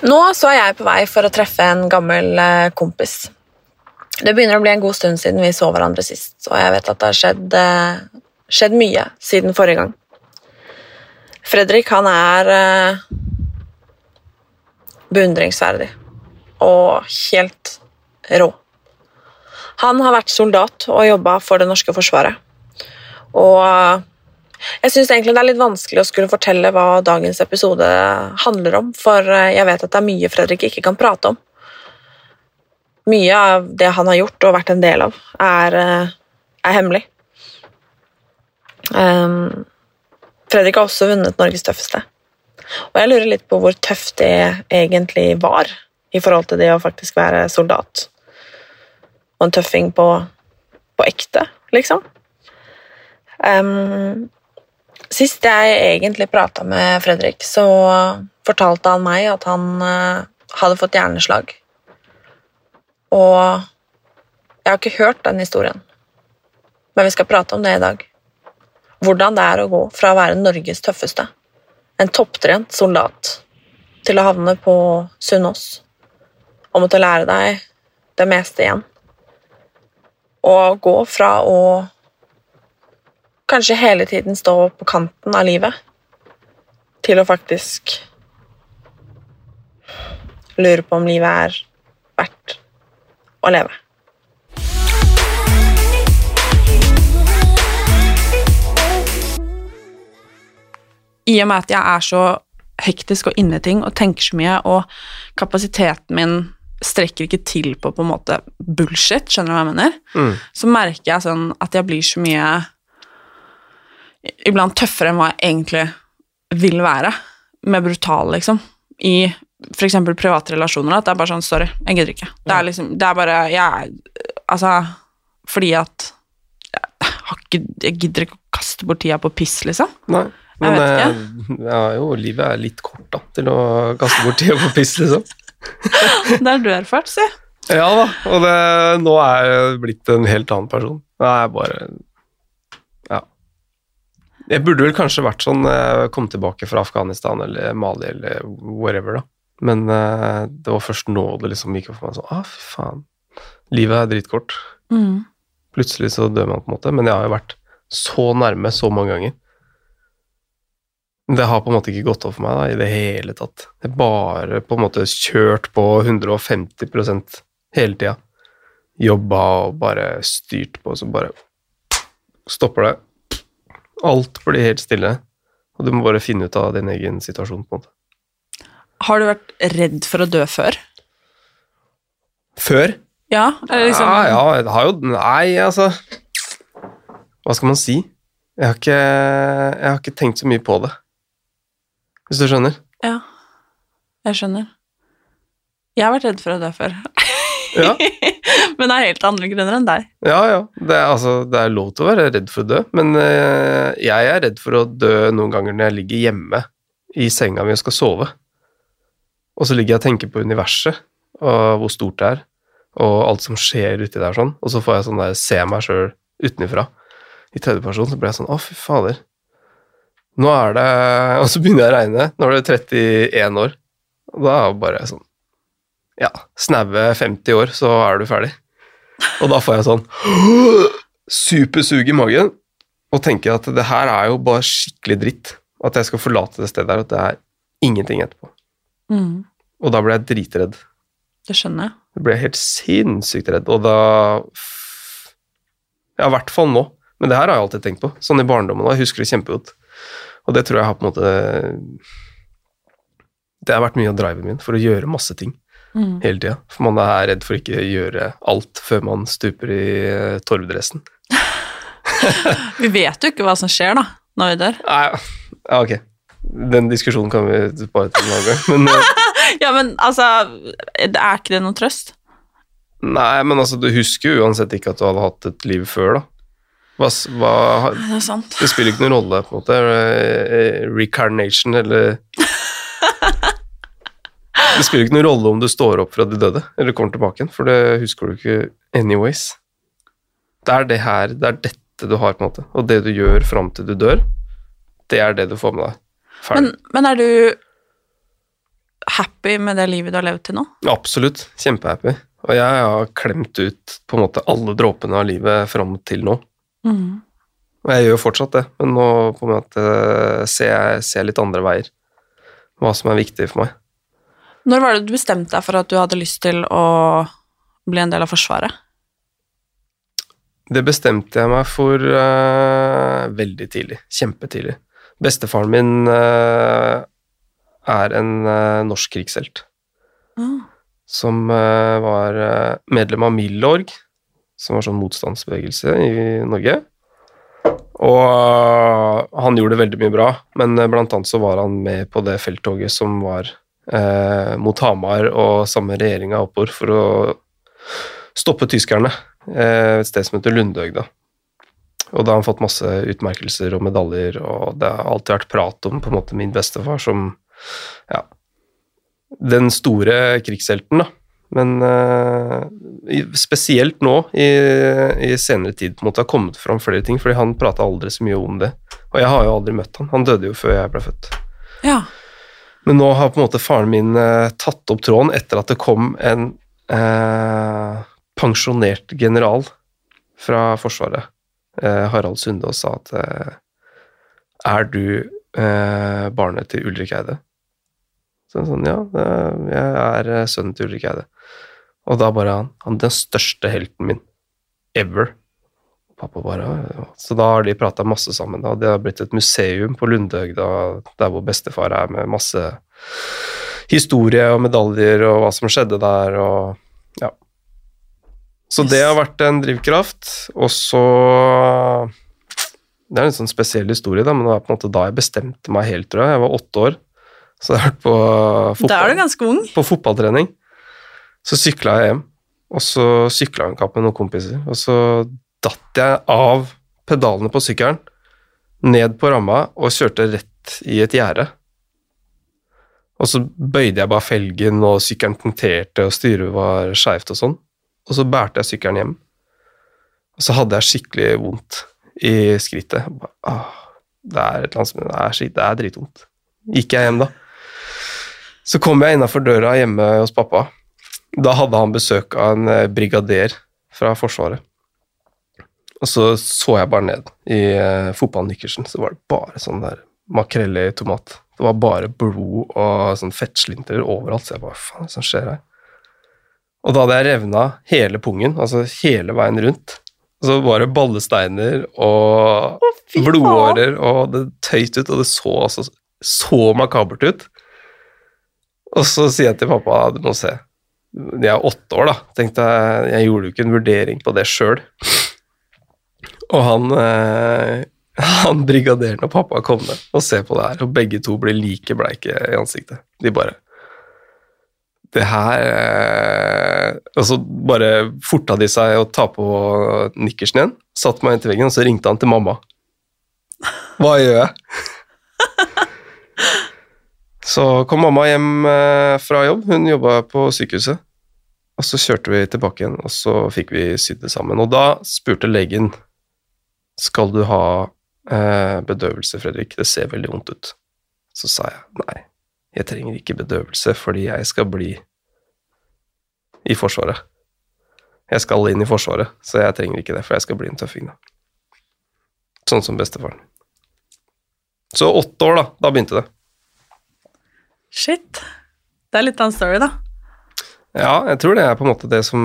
Nå så er jeg på vei for å treffe en gammel eh, kompis. Det begynner å bli en god stund siden vi så hverandre sist, og jeg vet at det har skjedd, eh, skjedd mye siden forrige gang. Fredrik, han er eh, beundringsverdig og helt rå. Han har vært soldat og jobba for det norske forsvaret. Og jeg syns egentlig det er litt vanskelig å skulle fortelle hva dagens episode handler om, for eh, jeg vet at det er mye Fredrik ikke kan prate om. Mye av det han har gjort og vært en del av, er, eh, er hemmelig. Um, Fredrik har også vunnet Norges tøffeste. Og jeg lurer litt på hvor tøft det egentlig var i forhold til det å faktisk være soldat. Og en tøffing på, på ekte, liksom. Um, Sist jeg egentlig prata med Fredrik, så fortalte han meg at han eh, hadde fått hjerneslag. Og jeg har ikke hørt den historien, men vi skal prate om det i dag. Hvordan det er å gå fra å være Norges tøffeste, en topptrent soldat, til å havne på Sunnaas og måtte lære deg det meste igjen. Og gå fra å kanskje hele tiden stå på kanten av livet, til å faktisk lure på om livet er verdt å leve. I og med at jeg er så hektisk og inne i ting og tenker så mye, og kapasiteten min strekker ikke til på på en måte bullshit, skjønner du hva jeg mener? Mm. Så merker jeg sånn at jeg blir så mye Iblant tøffere enn hva jeg egentlig vil være. med brutal, liksom. I eksempel private relasjoner. At det er bare sånn Sorry, jeg gidder ikke. Det er liksom Det er bare Jeg Altså Fordi at jeg, har ikke, jeg gidder ikke å kaste bort tida på piss, liksom. Nei. Jeg Men vet ikke. ja, jo, livet er litt kort, da, til å kaste bort tida på piss, liksom. Det har du erfart, si. Ja da, og det, nå er jeg blitt en helt annen person. Nå er jeg bare. Jeg burde vel kanskje vært sånn eh, kom tilbake fra Afghanistan eller Mali eller whatever, da. Men eh, det var først nå det liksom gikk opp for meg sånn ah, fy faen. Livet er dritkort. Mm. Plutselig så dør man, på en måte. Men jeg har jo vært så nærme så mange ganger. Det har på en måte ikke gått opp for meg da, i det hele tatt. Jeg bare på en måte kjørt på 150% hele tida. Jobba og bare styrt på, så bare stopper det. Alt blir helt stille. Og du må bare finne ut av din egen situasjon, på en måte. Har du vært redd for å dø før? Før? Ja, eller liksom Ja, ja, jeg har jo Nei, altså Hva skal man si? Jeg har ikke, jeg har ikke tenkt så mye på det. Hvis du skjønner? Ja, jeg skjønner. Jeg har vært redd for å dø før. Ja, Men det er helt andre grunner enn deg. ja. ja. Det, er, altså, det er lov til å være redd for å dø, men uh, jeg er redd for å dø noen ganger når jeg ligger hjemme i senga mi og skal sove. Og så ligger jeg og tenker på universet og hvor stort det er, og alt som skjer uti der sånn, og så får jeg sånn der, se meg sjøl utenfra i tredjeperson, så blir jeg sånn Å, fy fader. Nå er det Og så begynner jeg å regne. Nå er det 31 år. Og da er det bare sånn Ja, snaue 50 år, så er du ferdig. Og da får jeg sånn supersug i magen og tenker at det her er jo bare skikkelig dritt. At jeg skal forlate det stedet her, og at det er ingenting etterpå. Mm. Og da ble jeg dritredd. Det skjønner jeg. Da ble jeg helt sinnssykt redd, og da Ja, i hvert fall nå. Men det her har jeg alltid tenkt på. Sånn i barndommen, Da. jeg husker det kjempegodt. Og det tror jeg har på en måte Det har vært mye av driven min for å gjøre masse ting Mm. hele tida. For man er redd for ikke å gjøre alt før man stuper i eh, torvdressen. Vi vet jo ikke hva som skjer, da, når vi dør. Nei, ja, ok. Den diskusjonen kan vi bare ta en annen gang. Men eh, Ja, men altså, er ikke det noen trøst? nei, men altså, du husker jo uansett ikke at du hadde hatt et liv før, da. Hva, hva, Det sant. det spiller ikke noen rolle, på en måte. Eh, Recarnation eller Det spiller ikke noen rolle om du står opp fra de døde eller kommer tilbake igjen, for det husker du ikke anyways. Det er det her, det er dette du har, på en måte. Og det du gjør fram til du dør, det er det du får med deg. Men, Ferdig. men er du happy med det livet du har levd til nå? Absolutt. Kjempehappy. Og jeg har klemt ut på en måte alle dråpene av livet fram til nå. Mm. Og jeg gjør fortsatt det, men nå på en måte ser jeg, ser litt andre veier. Hva som er viktig for meg. Når var det du bestemte deg for at du hadde lyst til å bli en del av Forsvaret? Det bestemte jeg meg for uh, veldig tidlig. Kjempetidlig. Bestefaren min uh, er en uh, norsk krigshelt. Ah. Som var medlem av Milorg, som var sånn motstandsbevegelse i Norge. Og han gjorde veldig mye bra, men blant annet så var han med på det felttoget som var eh, mot Hamar og samme regjeringa oppover for å stoppe tyskerne eh, et sted som heter Lundøg. Og da har han fått masse utmerkelser og medaljer, og det har alltid vært prat om på en måte min bestefar som ja, den store krigshelten, da. Men eh, spesielt nå, i, i senere tid, på en måte har kommet fram flere ting, fordi han prata aldri så mye om det. Og jeg har jo aldri møtt han. Han døde jo før jeg ble født. Ja. Men nå har på en måte faren min eh, tatt opp tråden etter at det kom en eh, pensjonert general fra Forsvaret, eh, Harald Sunde, og sa at eh, Er du eh, barnet til Ulrik Eide? Så sånn, ja, jeg er eh, sønnen til Ulrik Eide. Og da bare han, han den største helten min ever. Pappa bare, ja. Så da har de prata masse sammen. da. Det har blitt et museum på Lundøg, der hvor bestefar er, med masse historie og medaljer og hva som skjedde der, og ja. Så det har vært en drivkraft. Og så Det er en sånn spesiell historie, da, men det var på en måte da jeg bestemte meg helt, tror jeg. Jeg var åtte år, så jeg har vært på fotball du ganske ung. på fotballtrening. Så sykla jeg hjem, og så sykla jeg en kapp med noen kompiser. Og så datt jeg av pedalene på sykkelen, ned på ramma og kjørte rett i et gjerde. Og så bøyde jeg bare felgen, og sykkelen punkterte, og styret var skeivt og sånn. Og så bærte jeg sykkelen hjem. Og så hadde jeg skikkelig vondt i skrittet. Bare, ah, det er et eller annet som det er, det er dritvondt. Gikk jeg hjem, da. Så kom jeg innafor døra hjemme hos pappa. Da hadde han besøk av en eh, brigader fra Forsvaret. Og så så jeg bare ned i uh, fotballnikkersen, så var det bare sånn der makrell i tomat. Det var bare blod og sånn fettslinter overalt, så jeg bare faen, hva som skjer her? Og da hadde jeg revna hele pungen, altså hele veien rundt. Og så var det ballesteiner og fy blodårer, og det tøyt ut, og det så altså så makabert ut. Og så sier jeg til pappa, du må se, jeg er åtte år da, tenkte jeg, jeg gjorde jo ikke en vurdering på det sjøl. Og han, eh, han brigaderen og pappa kom ned og ser på det her, og begge to blir like bleike i ansiktet. De bare Det her eh, Og så bare forta de seg å ta på nikkersen igjen, satte meg inntil veggen, og så ringte han til mamma. Hva gjør jeg? Så kom mamma hjem eh, fra jobb, hun jobba på sykehuset. Og så kjørte vi tilbake igjen, og så fikk vi sydd det sammen. Og da spurte legen skal du ha eh, bedøvelse, Fredrik, det ser veldig vondt ut. Så sa jeg nei, jeg trenger ikke bedøvelse fordi jeg skal bli i Forsvaret. Jeg skal inn i Forsvaret, så jeg trenger ikke det, for jeg skal bli en tøffing, da. Sånn som bestefaren. Så åtte år, da. Da begynte det. Shit. Det er litt av en story, da. Ja, jeg tror det er på en måte det som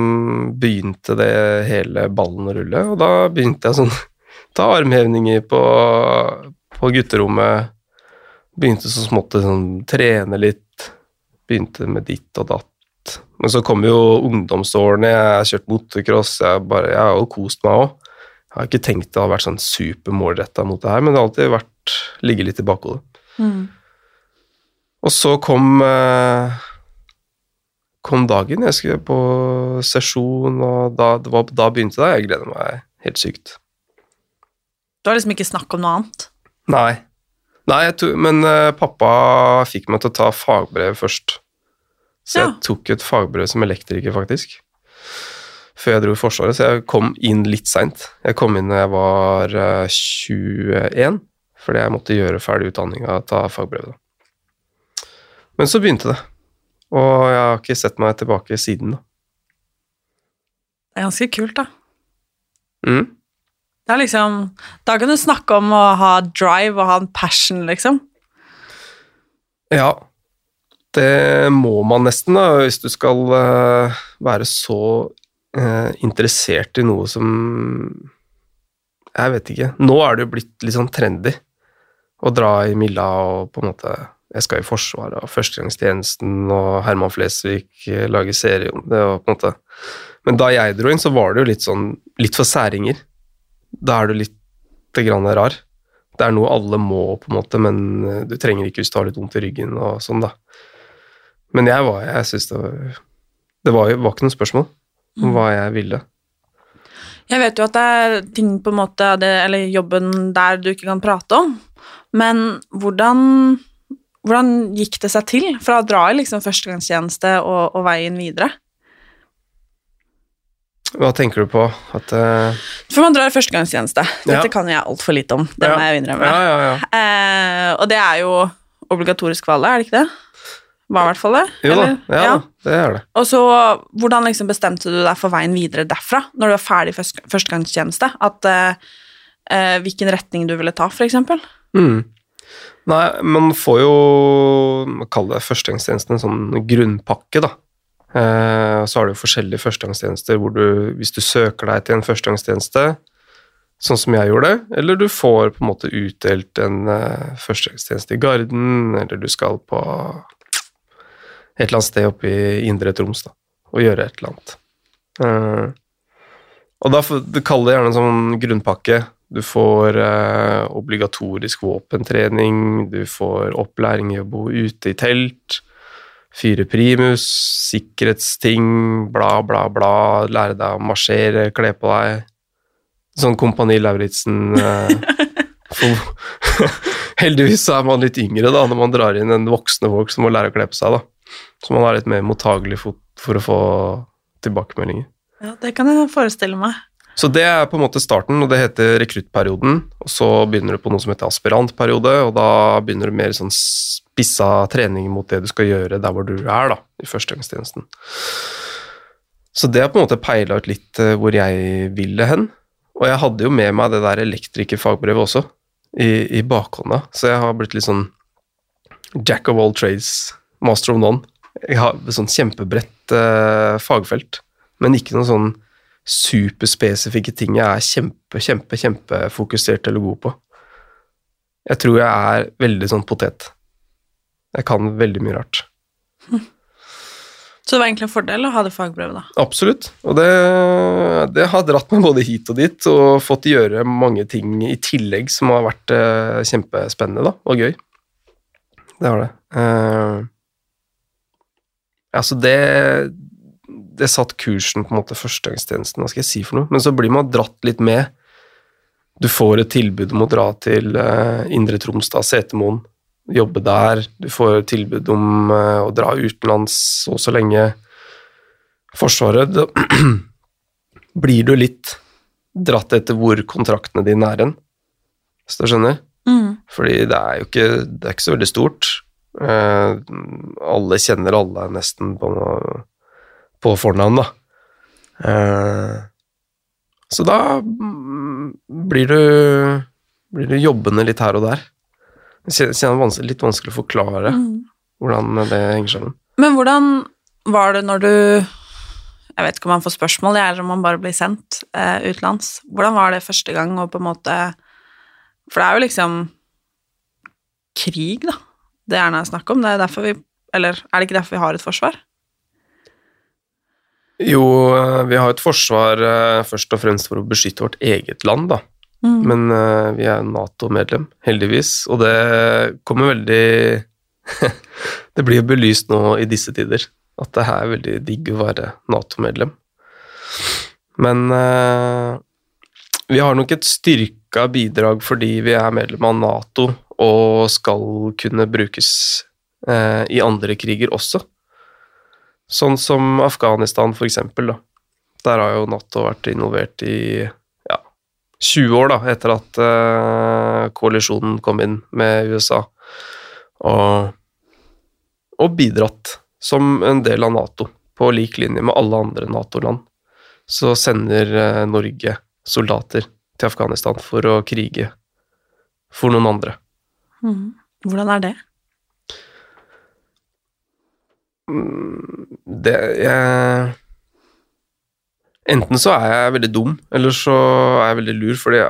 begynte det hele ballen å rulle, og da begynte jeg sånn Ta armhevninger på, på gutterommet. Begynte så smått å sånn, trene litt. Begynte med ditt og datt. Men så kom jo ungdomsårene, jeg har kjørt motocross, jeg, bare, jeg har jo kost meg òg. Jeg har ikke tenkt det har vært sånn supermålretta mot det her, men det har alltid vært ligget litt i bakhodet. Mm. Og så kom eh, kom dagen. Jeg skulle på sesjon, og da, det var, da begynte det. Jeg gleder meg helt sykt. Du har liksom ikke snakk om noe annet? Nei. Nei, jeg to, men uh, pappa fikk meg til å ta fagbrev først. Så jeg tok et fagbrev som elektriker, faktisk. Før jeg dro i Forsvaret, så jeg kom inn litt seint. Jeg kom inn da jeg var uh, 21, fordi jeg måtte gjøre ferdig utdanninga og ta fagbrevet. da. Men så begynte det, og jeg har ikke sett meg tilbake siden. da. Det er ganske kult, da. Mm. Det er liksom Da kan du snakke om å ha drive og ha en passion, liksom. Ja, det må man nesten, da, hvis du skal eh, være så eh, interessert i noe som Jeg vet ikke. Nå er det jo blitt litt sånn trendy å dra i milla og på en måte Jeg skal i Forsvaret og Førstegangstjenesten og Herman Flesvig eh, lager serie om det og på en måte Men da jeg dro inn, så var det jo litt sånn Litt for særinger. Da er du litt grann rar. Det er noe alle må, på en måte, men eh, du trenger ikke hvis du har litt vondt i ryggen og sånn, da. Men jeg var Jeg syns det var Det var, var ikke noe spørsmål om hva jeg ville. Jeg vet jo at det er ting på en måte Eller jobben der du ikke kan prate om, men hvordan hvordan gikk det seg til fra å dra i liksom førstegangstjeneste og, og veien videre? Hva tenker du på? At uh... For man drar førstegangstjeneste. Dette Ja. kan jeg altfor lite om, det Ja. må jeg innrømme. Ja, ja, ja. Eh, og det er jo obligatorisk for alle, er det ikke det? Var i hvert fall det. Jo da, ja, det er det. Og så, hvordan liksom bestemte du deg for veien videre derfra, når du var ferdig i først- førstegangstjeneste? At, uh, hvilken retning du ville ta, eksempel? Mm. Nei, man får jo kaller det førstegangstjenesten en sånn grunnpakke, da. Eh, så har du forskjellige førstegangstjenester hvor du, hvis du søker deg til en førstegangstjeneste, sånn som jeg gjorde, eller du får på en måte utdelt en uh, førstegangstjeneste i Garden, eller du skal på et eller annet sted oppe i Indre Troms da, og gjøre et eller annet. Eh, og da kaller det gjerne en sånn grunnpakke. Du får eh, obligatorisk våpentrening, du får opplæring i å bo ute i telt, fyre primus, sikkerhetsting, bla, bla, bla, lære deg å marsjere, kle på deg. Sånn Kompani Lauritzen eh, Heldigvis så er man litt yngre da, når man drar inn en voksne folk som må lære å kle på seg. da. Så man er litt mer mottagelig for, for å få tilbakemeldinger. Ja, det kan jeg forestille meg. Så det er på en måte starten, og det heter rekruttperioden. Og så begynner du på noe som heter aspirantperiode, og da begynner du mer sånn spissa trening mot det du skal gjøre der hvor du er, da, i førstegangstjenesten. Så det har på en måte peila ut litt eh, hvor jeg ville hen. Og jeg hadde jo med meg det der elektrikerfagbrevet også, i, i bakhånda, så jeg har blitt litt sånn jack of all trades, master of none. Jeg har et sånn kjempebredt eh, fagfelt, men ikke noen sånn superspesifikke ting jeg er kjempe, kjempe, kjempefokusert eller god på. Jeg tror jeg er veldig sånn potet. Jeg kan veldig mye rart. Så det var egentlig en fordel å ha det fagbrevet, da. Absolutt. Og det, det har dratt meg både hit og dit, og fått gjøre mange ting i tillegg som har vært eh, kjempespennende da, og gøy. Det har det. Eh, altså, det Det satt kursen på en måte førstegangstjenesten, hva skal jeg si for noe? Men så blir man dratt litt med. Du får et tilbud om å dra til eh, Indre Troms, da, Setermoen, jobbe der. Du får tilbud om eh, å dra utenlands og så lenge. Forsvaret, da blir du litt dratt etter hvor kontraktene dine er hen, hvis du skjønner? Mm. Fordi det er jo ikke, det er ikke så veldig stort. Uh, alle kjenner alle nesten på, på fornavn, da. Uh, så da mm, blir du, blir du jobbende litt her og der. Jeg kjenner det er vanskelig, litt vanskelig å forklare hvordan det henger sammen. Men hvordan var det når du Jeg vet ikke om man får spørsmål, eller om man bare blir sendt eh, utenlands. Hvordan var det første gang å på en måte For det er jo liksom krig, da. Det er det snakk om. Det er derfor vi Eller er det ikke derfor vi har et forsvar? Jo, eh, vi har et forsvar eh, først og fremst for å beskytte vårt eget land, da. Men uh, vi er Nato-medlem, heldigvis, og det kommer veldig Det blir jo belyst nå i disse tider at det er veldig digg å være Nato-medlem. Men uh, vi har nok et styrka bidrag fordi vi er medlem av Nato og skal kunne brukes uh, i andre kriger også. Sånn som Afghanistan, for eksempel. Da. Der har jo Nato vært involvert i 20 år da, etter at uh, koalisjonen kom inn med USA, og, og bidratt som en del av Nato, på lik linje med alle andre Nato-land. Så sender uh, Norge soldater til Afghanistan for å krige for noen andre. Hvordan er det? det jeg Enten så er jeg veldig dum, eller så er jeg veldig lur, fordi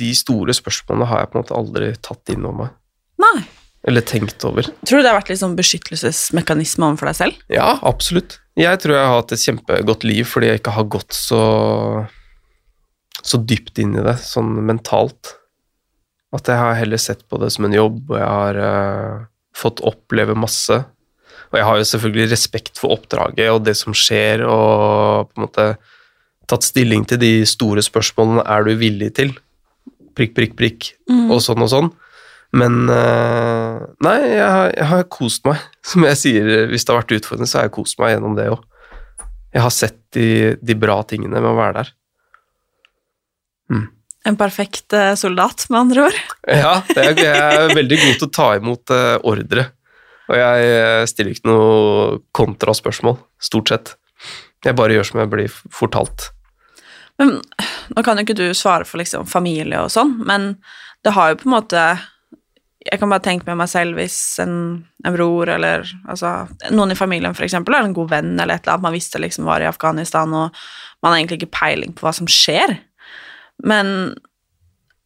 de store spørsmålene har jeg på en måte aldri tatt inn over meg. Nei. Eller tenkt over. Tror du det har vært litt sånn beskyttelsesmekanisme overfor deg selv? Ja, absolutt. Jeg tror jeg har hatt et kjempegodt liv fordi jeg ikke har gått så så dypt inn i det, sånn mentalt. At jeg har heller sett på det som en jobb, og jeg har uh, fått oppleve masse. Og jeg har jo selvfølgelig respekt for oppdraget og det som skjer, og på en måte tatt stilling til de store spørsmålene er du villig til. Prikk, prikk, prikk, og sånn og sånn. Men uh, nei, jeg har, jeg har kost meg. Som jeg sier, hvis det har vært utfordrende, så har jeg kost meg gjennom det òg. Jeg har sett de, de bra tingene med å være der. En perfekt eh, soldat, med andre ord. Ja, det er, jeg er veldig god til å ta imot eh, ordre. Og jeg stiller ikke noe kontraspørsmål, stort sett. Jeg bare gjør som jeg blir fortalt. Men nå kan jo ikke du svare for liksom familie og sånn, men det har jo på en måte Jeg kan bare tenke med meg selv hvis en, en bror eller altså, noen i familien for eksempel, eller en god venn eller et eller annet, man visste liksom var i Afghanistan, og man har egentlig ikke peiling på hva som skjer. Men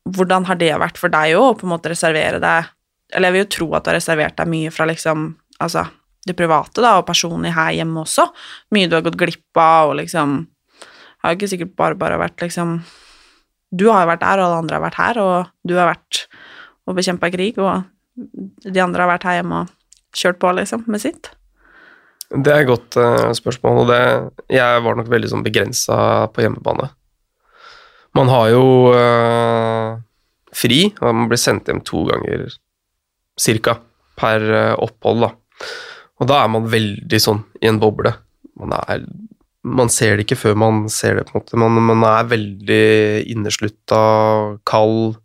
hvordan har det vært for deg òg, å på en måte reservere deg Eller jeg vil jo tro at du har reservert deg mye fra liksom Altså det private, da, og personlig her hjemme også. Mye du har gått glipp av, og liksom Har jo ikke sikkert bare bare vært liksom Du har jo vært der, og alle andre har vært her, og du har vært og bekjempa krig, og de andre har vært her hjemme og kjørt på, liksom, med sitt. Det er et godt uh, spørsmål, og det, jeg var nok veldig sånn begrensa på hjemmebane. Man har jo uh, fri, og man blir sendt hjem to ganger cirka per uh, opphold, da. Og da er man veldig sånn i en boble. Man, er, man ser det ikke før man ser det, på en måte. Man, man er veldig inneslutta, kald.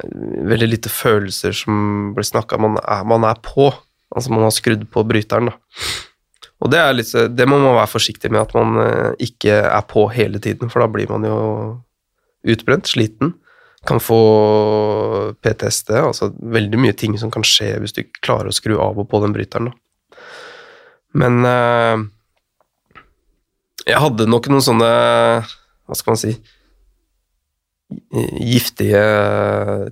Veldig lite følelser som blir snakka man, man er på. Altså man har skrudd på bryteren, da. Og det, litt, det må man være forsiktig med, at man eh, ikke er på hele tiden, for da blir man jo utbrent, sliten. Kan få PTSD, altså veldig mye ting som kan skje hvis du ikke klarer å skru av og på den bryteren. Da. Men eh, jeg hadde nok noen sånne, hva skal man si, giftige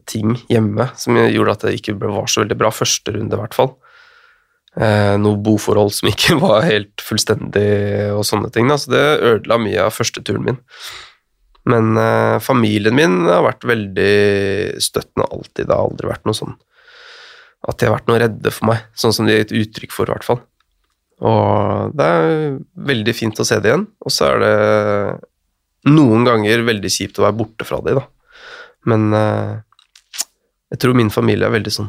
ting hjemme som gjorde at det ikke var så veldig bra. Første runde, i hvert fall. Eh, noe boforhold som ikke var helt fullstendig, og sånne ting. Da. Så det ødela mye av første turen min. Men eh, familien min har vært veldig støttende alltid. Det har aldri vært noe sånn at de har vært noe redde for meg, sånn som de har gitt uttrykk for, i hvert fall. Og det er veldig fint å se det igjen. Og så er det noen ganger veldig kjipt å være borte fra de, da. Men eh, jeg tror min familie er veldig sånn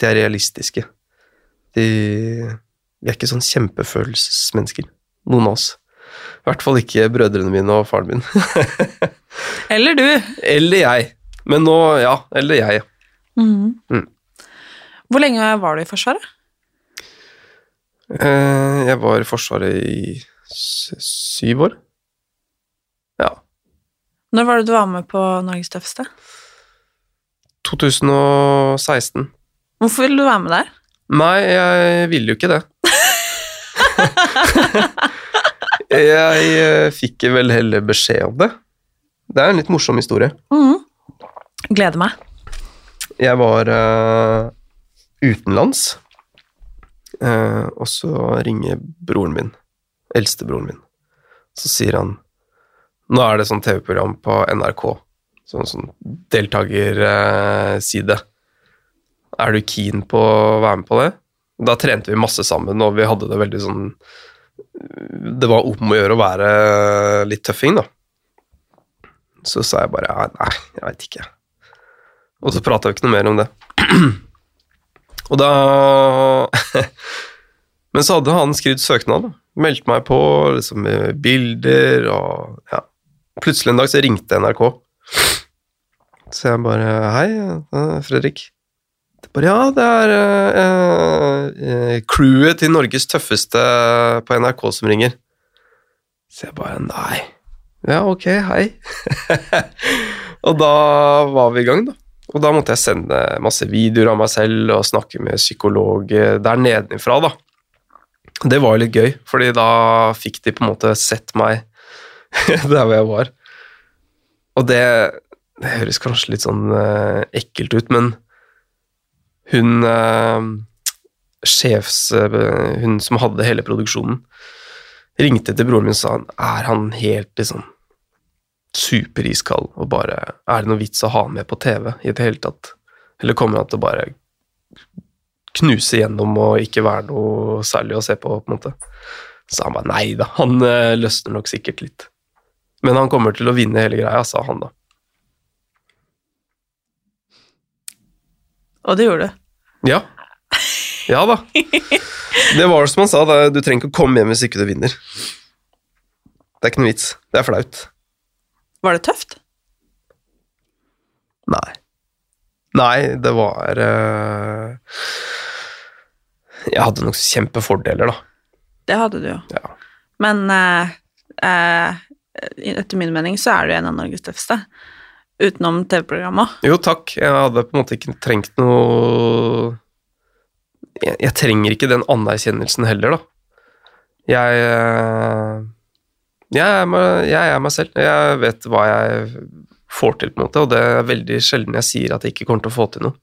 De er realistiske. De, vi er ikke sånn kjempefølelsesmennesker, noen av oss. I hvert fall ikke brødrene mine og faren min. Eller du. eller jeg. Men nå, ja. Eller jeg. Mm. Hvor lenge var du i Forsvaret? Eh, jeg var i Forsvaret i syv år. Ja. Når var det du var med på Norges tøffeste? 2016. Hvorfor ville du være med der? Nei, jeg ville jo ikke det. jeg eh, fikk vel heller beskjed om det. Det er en litt morsom historie. Mm. Gleder meg. Jeg var uh, utenlands, eh, og så ringer broren min, eldstebroren min. Så sier han Nå er det sånn TV-program på NRK, sånn, sånn deltakerside. Er du keen på å være med på det? Da trente vi masse sammen, og vi hadde det veldig sånn Det var om å gjøre å være litt tøffing, da. Så sa jeg bare «Ja, nei, jeg veit ikke. Og så prata vi ikke noe mer om det. Og da Men så hadde han skrevet søknad, da. Meldte meg på liksom, med bilder og ja. Plutselig en dag så ringte NRK. Så jeg bare Hei, eh, Fredrik. Det bare, ja, det er eh, eh, crewet til Norges tøffeste på NRK som ringer. Så jeg bare Nei. Ja, ok, hei. og da var vi i gang, da. Og da måtte jeg sende masse videoer av meg selv og snakke med psykolog der nedenifra, da. Det var jo litt gøy, fordi da fikk de på en måte sett meg der hvor jeg var. Og det, det høres kanskje litt sånn eh, ekkelt ut, men hun eh, sjefs... eh, hun som hadde hele produksjonen, ringte til broren min og sa er han helt liksom superiskald og bare Er det noe vits å ha han med på TV i det hele tatt? Eller kommer han til å bare knuse gjennom og ikke være noe særlig å se på, på en måte? Så han bare nei da, han eh, løsner nok sikkert litt. Men han kommer til å vinne hele greia, sa han da. Og det gjorde du. Ja. Ja da. Det var som han sa, da. du trenger ikke å komme hjem hvis ikke du vinner. Det er ikke noe vits. Det er flaut. Var det tøft? Nei. Nei, det var uh... Jeg hadde nok kjempefordeler, da. Det hadde du jo. Ja. Men uh, uh, etter min mening så er du en av Norges tøffeste. Utenom TV-programmet. Jo, takk. Jeg hadde på en måte ikke trengt noe Jeg, jeg trenger ikke den anerkjennelsen heller, da. Jeg jeg er, meg, jeg er meg selv. Jeg vet hva jeg får til, på en måte, og det er veldig sjelden jeg sier at jeg ikke kommer til å få til noe.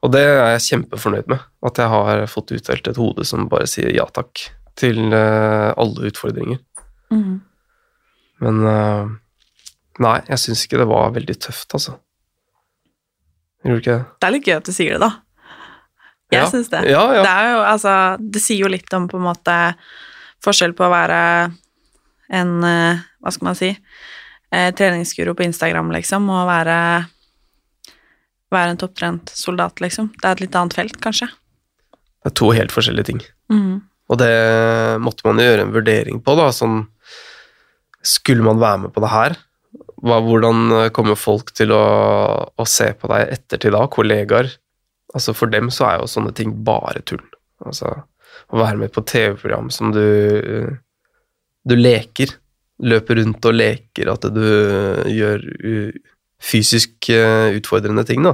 Og det er jeg kjempefornøyd med, at jeg har fått utdelt et hode som bare sier ja takk til eh, alle utfordringer. Mm. Men eh, nei, jeg syns ikke det var veldig tøft, altså. Gjorde du ikke det? Det er litt gøy at du sier det, da. Jeg Ja. syns det. Ja, ja. Det jo, altså, det sier jo litt om på en måte forskjell på å være en eh, Hva skal man si Treningsguro på Instagram, liksom, og være være en topptrent soldat, liksom. Det er et litt annet felt, kanskje. Det er to helt forskjellige ting. Mm. Og det måtte man gjøre en vurdering på, da. Sånn Skulle man være med på det her? Hvordan kommer folk til å, å se på deg ettertid da? Kollegaer? Altså For dem så er jo sånne ting bare tull. Altså Å være med på TV-program som du Du leker. Løper rundt og leker at du gjør u- fysisk eh, utfordrende ting, da.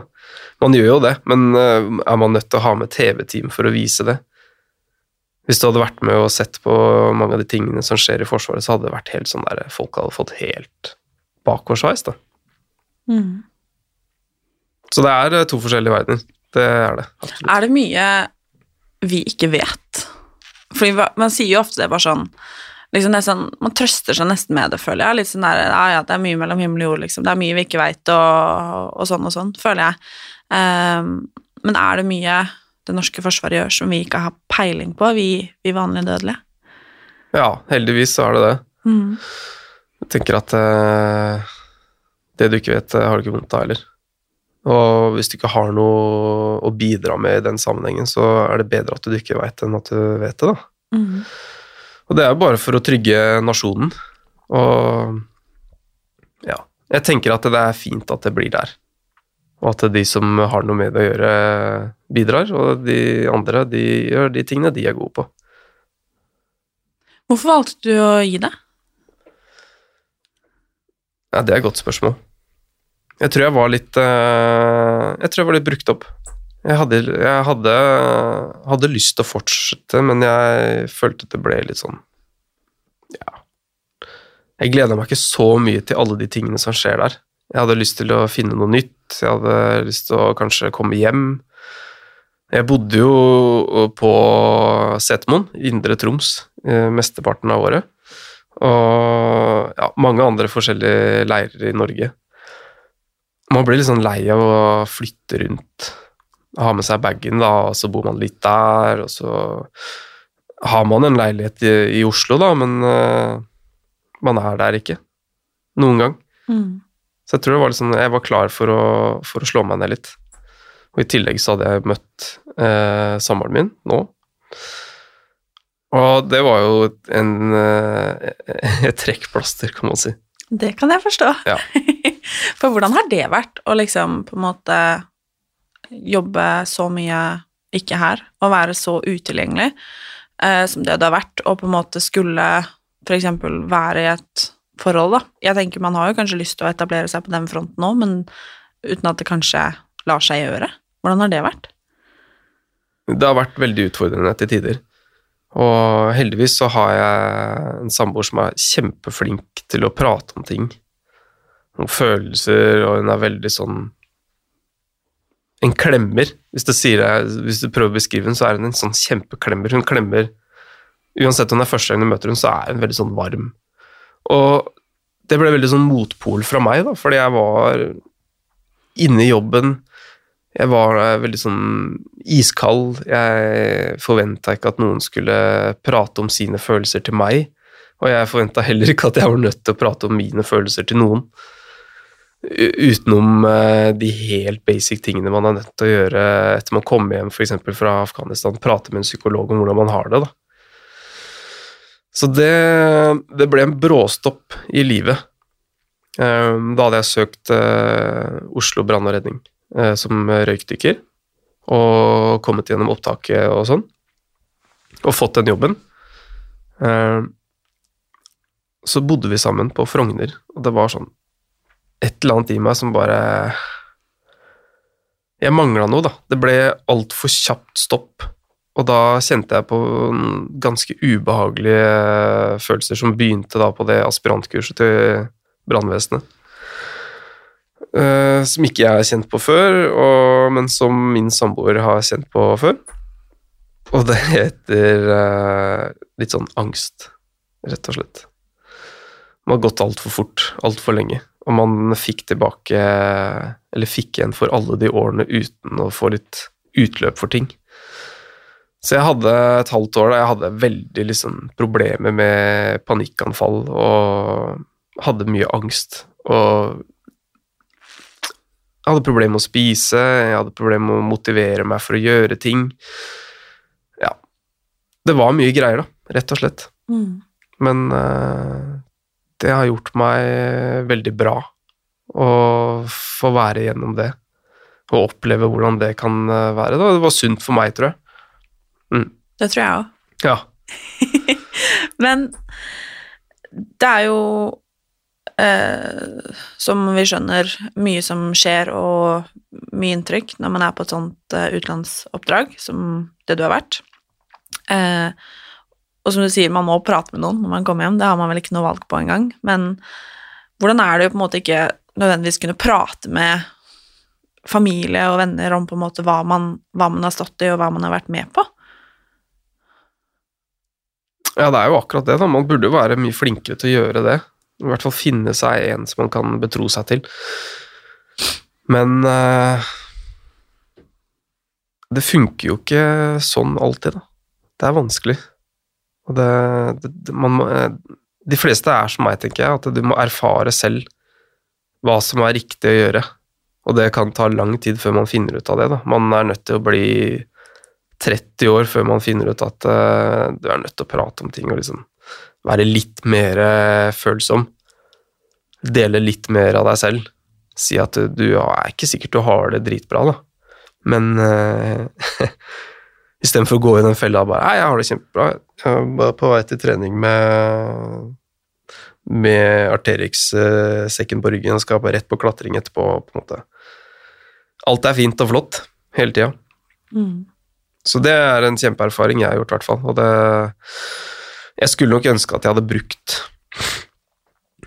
Man gjør jo det, men eh, er man nødt til å ha med TV-team for å vise det? Hvis du hadde vært med og sett på mange av de tingene som skjer i Forsvaret, så hadde det vært helt sånn der Folk hadde fått helt bakoversveis, da. Mm. Så det er eh, to forskjellige verdener. Det er det. Absolutt. Er det mye vi ikke vet? Fordi man sier jo ofte det bare sånn liksom det er sånn, Man trøster seg nesten med det, føler jeg. Litt sånn der, ja, ja, det er mye mellom himmel og jord, liksom. Det er mye vi ikke veit, og, og sånn og sånn, føler jeg. Um, men er det mye det norske forsvaret gjør som vi ikke har peiling på, vi, vi vanlige dødelige? Ja, heldigvis så er det det. Mm. Jeg tenker at uh, det du ikke vet, eh, har du ikke vondt av heller. Og hvis du ikke har noe å bidra med i den sammenhengen, så er det bedre at du ikke veit enn at du vet det, da. Mhm. Og det er jo bare for å trygge nasjonen. Og ja, jeg tenker at det er fint at det blir der. Og at de som har noe med det å gjøre, bidrar, og de andre de gjør de tingene de er gode på. Hvorfor valgte du å gi det? Ja, det er et godt spørsmål. Jeg tror jeg var litt eh, Jeg tror jeg var litt brukt opp. Jeg hadde, jeg hadde, hadde lyst til å fortsette, men jeg følte det ble litt sånn Ja. Jeg gleda meg ikke så mye til alle de tingene som skjer der. Jeg hadde lyst til å finne noe nytt. Jeg hadde lyst til å kanskje komme hjem. Jeg bodde jo på Setermoen, Indre Troms, eh, mesteparten av året. Og ja, mange andre forskjellige leirer i Norge. Man blir litt sånn lei av å flytte rundt. Ha med seg bagen, da, og så bor man litt der, og så har man en leilighet i, i Oslo, da, men uh, man er der ikke. Noen gang. Mm. Så jeg tror det var sånn, jeg var klar for å, for å slå meg ned litt. Og i tillegg så hadde jeg møtt uh, samboeren min nå. Og det var jo en, uh, et trekkplaster, kan man si. Det kan jeg forstå. Ja. For hvordan har det vært å liksom på en måte jobbe så mye ikke her, og være så utilgjengelig eh, som det det har vært, og på en måte skulle f.eks. være i et forhold, da. Jeg tenker man har jo kanskje lyst til å etablere seg på den fronten nå, men uten at det kanskje lar seg gjøre. Hvordan har det vært? Det har vært veldig utfordrende til tider. Og heldigvis så har jeg en samboer som er kjempeflink til å prate om ting. Om følelser, og hun er veldig sånn En klemmer. Hvis du, sier hvis du prøver å beskrive henne, så er hun en sånn kjempeklemmer. Hun klemmer Uansett om det er første gang du møter henne, så er hun veldig sånn varm. Og det ble veldig sånn motpol fra meg, da, fordi jeg var inne i jobben. Jeg var veldig sånn iskald. Jeg forventa ikke at noen skulle prate om sine følelser til meg. Og jeg forventa heller ikke at jeg var nødt til å prate om mine følelser til noen. Utenom eh, de helt basic tingene man er nødt til å gjøre etter man kommer hjem f.eks. fra Afghanistan. Prate med en psykolog om hvordan man har det. da. Så det, det ble en bråstopp i livet. Um, Da hadde jeg søkt eh, Oslo brann og redning eh, som røykdykker, og kommet gjennom opptaket og sånn, og fått den jobben. Så bodde vi sammen på Frogner, og det var sånn et eller annet i meg som bare Jeg mangla noe, da. Det ble altfor kjapt stopp. Og da kjente jeg på ganske ubehagelige følelser som begynte da på det aspirantkurset til brannvesenet. Uh, som ikke jeg har kjent på før, og, men som min samboer har kjent på før. Og det heter uh, litt sånn angst, rett og slett. Man har gått altfor fort, altfor lenge. Og man fikk tilbake, eller fikk igjen for alle de årene uten å få litt utløp for ting. Så jeg hadde et halvt år da jeg hadde veldig liksom, problemer med panikkanfall og hadde mye angst. Og jeg hadde problemer med å spise, jeg hadde problemer med å motivere meg for å gjøre ting. Ja. Det var mye greier, da, rett og slett. Mm. Men uh, det har gjort meg veldig bra å få være gjennom det. Og oppleve hvordan det kan eh, være. Da. Det var sunt for meg, tror jeg. Mm. Det tror jeg òg. Ja. Men det er jo eh, Som vi skjønner, mye som skjer, og mye inntrykk når man er på et sånt eh, utenlandsoppdrag som det du har vært. Eh, og som du sier, man må prate med noen når man kommer hjem, det har man vel ikke noe valg på engang. Men hvordan er det jo på en måte ikke nødvendigvis kunne prate med familie og venner om på en måte hva man, hva man har stått i, og hva man har vært med på? Ja, det er jo akkurat det. da. Man burde jo være mye flinkere til å gjøre det. I hvert fall finne seg en som man kan betro seg til. Men uh, det funker jo ikke sånn alltid, da. Det er vanskelig. Og det, det, man eh, De fleste er som meg, tenker jeg, at du må erfare selv hva som er riktig å gjøre. Og det kan ta lang tid før man finner ut av det. da. Man er nødt til å bli 30 år før man finner ut at uh, du er nødt til å prate om ting og liksom være litt mer følsom. Dele litt mer av deg selv. Si at du, du er ikke sikkert du har det dritbra, da. Men uh, istedenfor å gå i den fella og bare Nei, jeg har det kjempebra. Jeg var på vei til trening med med Arterix-sekken på ryggen og skal bare rett på klatring etterpå. på en måte. Alt er fint og flott hele tida. Så det er en kjempeerfaring jeg har gjort, i hvert fall. Og det Jeg skulle nok ønske at jeg hadde brukt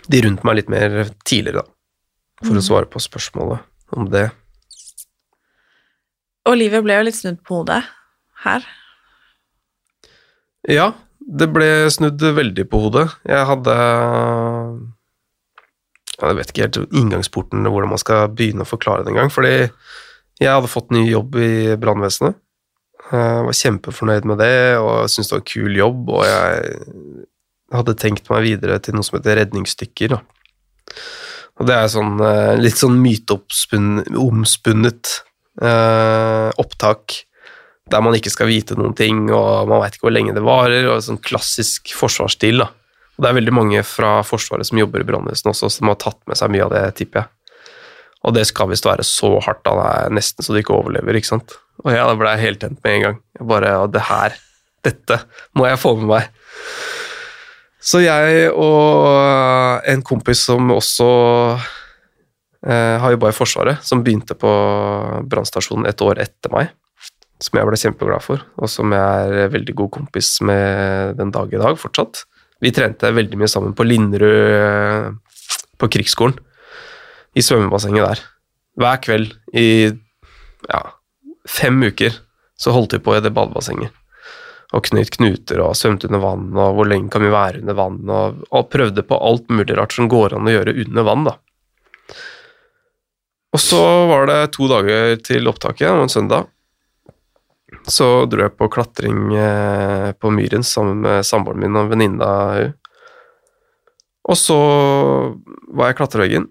de rundt meg litt mer tidligere, da. For å svare på spørsmålet om det. Og livet ble jo litt snudd på hodet her. Ja, det ble snudd veldig på hodet. Jeg hadde Jeg vet ikke helt inngangsporten hvordan man skal begynne å forklare det engang. Fordi jeg hadde fått ny jobb i brannvesenet. Jeg var kjempefornøyd med det og syntes det var en kul jobb. Og jeg hadde tenkt meg videre til noe som heter redningsstykker. Og det er sånn eh, litt sånn myteomspunnet eh, opptak der man ikke skal vite noen ting, og man veit ikke hvor lenge det varer, og sånn klassisk forsvarsstil. da. Og det er veldig mange fra Forsvaret som jobber i brannvesenet også, som har tatt med seg mye av det, tipper jeg. Og det skal visst være så hardt da det er nesten så du ikke overlever, ikke sant. Og ja, da ble jeg helt tent med en gang. Jeg bare ja, det her, dette må jeg få med meg. Så jeg og en kompis som også eh, har jobba i Forsvaret, som begynte på brannstasjonen et år etter meg, som jeg ble kjempeglad for, og som jeg er veldig god kompis med den dag i dag fortsatt. Vi trente veldig mye sammen på Linderud eh, på krigsskolen, i svømmebassenget der. Hver kveld i ja, fem uker så holdt vi på i det badebassenget. Og knøt knuter og svømte under vann, og hvor lenge kan vi være under vann, og, og prøvde på alt mulig rart som går an å gjøre under vann, da. Og så var det to dager til opptaket, en søndag. Så dro jeg på klatring eh, på Myren sammen med samboeren min og venninna hun. Og så var jeg i klatreveggen,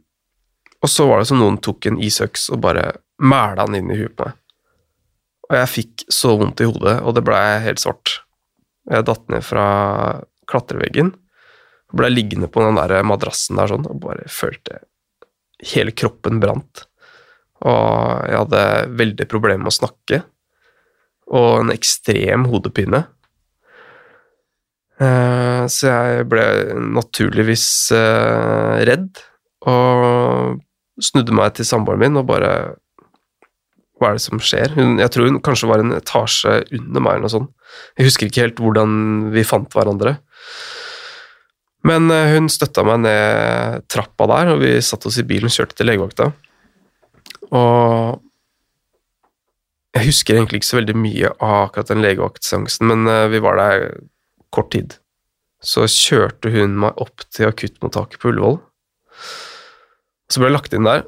og så var det som noen tok en isøks og bare mæla den inn i huet på meg. Og jeg fikk så vondt i hodet, og det blei helt svart. Jeg datt ned fra klatreveggen, blei liggende på den der madrassen der sånn, og bare følte hele kroppen brant. Og jeg hadde veldig problemer med å snakke, og en ekstrem hodepine. Eh, Så jeg ble naturligvis eh, redd, og snudde meg til samboeren min og bare Hva er det som skjer? Hun, jeg tror hun kanskje var en etasje under meg eller noe sånt. Jeg husker ikke helt hvordan vi fant hverandre. Men eh, hun støtta meg ned trappa der, og vi satte oss i bilen og kjørte til legevakta. Og jeg husker egentlig ikke så veldig mye av akkurat den legevaktseansen, men eh, vi var der kort tid. Så kjørte hun meg opp til akuttmottaket på Ullevål. Så ble jeg lagt inn der.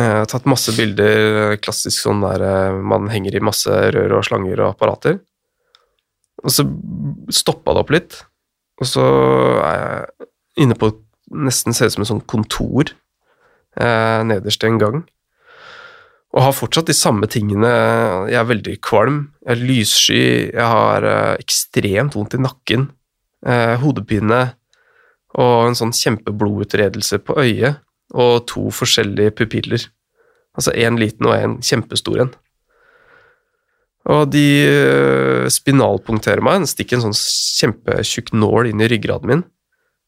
Eh, tatt masse bilder, klassisk sånn der eh, man henger i masse rør og slanger og apparater. Og så stoppa det opp litt, og så er jeg inne på nesten ser ut som et sånt kontor eh, nederst i en gang. Og har fortsatt de samme tingene. Jeg er veldig kvalm, jeg er lyssky, jeg har eh, ekstremt vondt i nakken, eh, hodepine og en sånn kjempeblodutredelse på øyet, og to forskjellige pupiller. Altså én liten og én kjempestor en. Og de eh, spinalpunkterer meg, stikker en sånn kjempetjukk nål inn i ryggraden min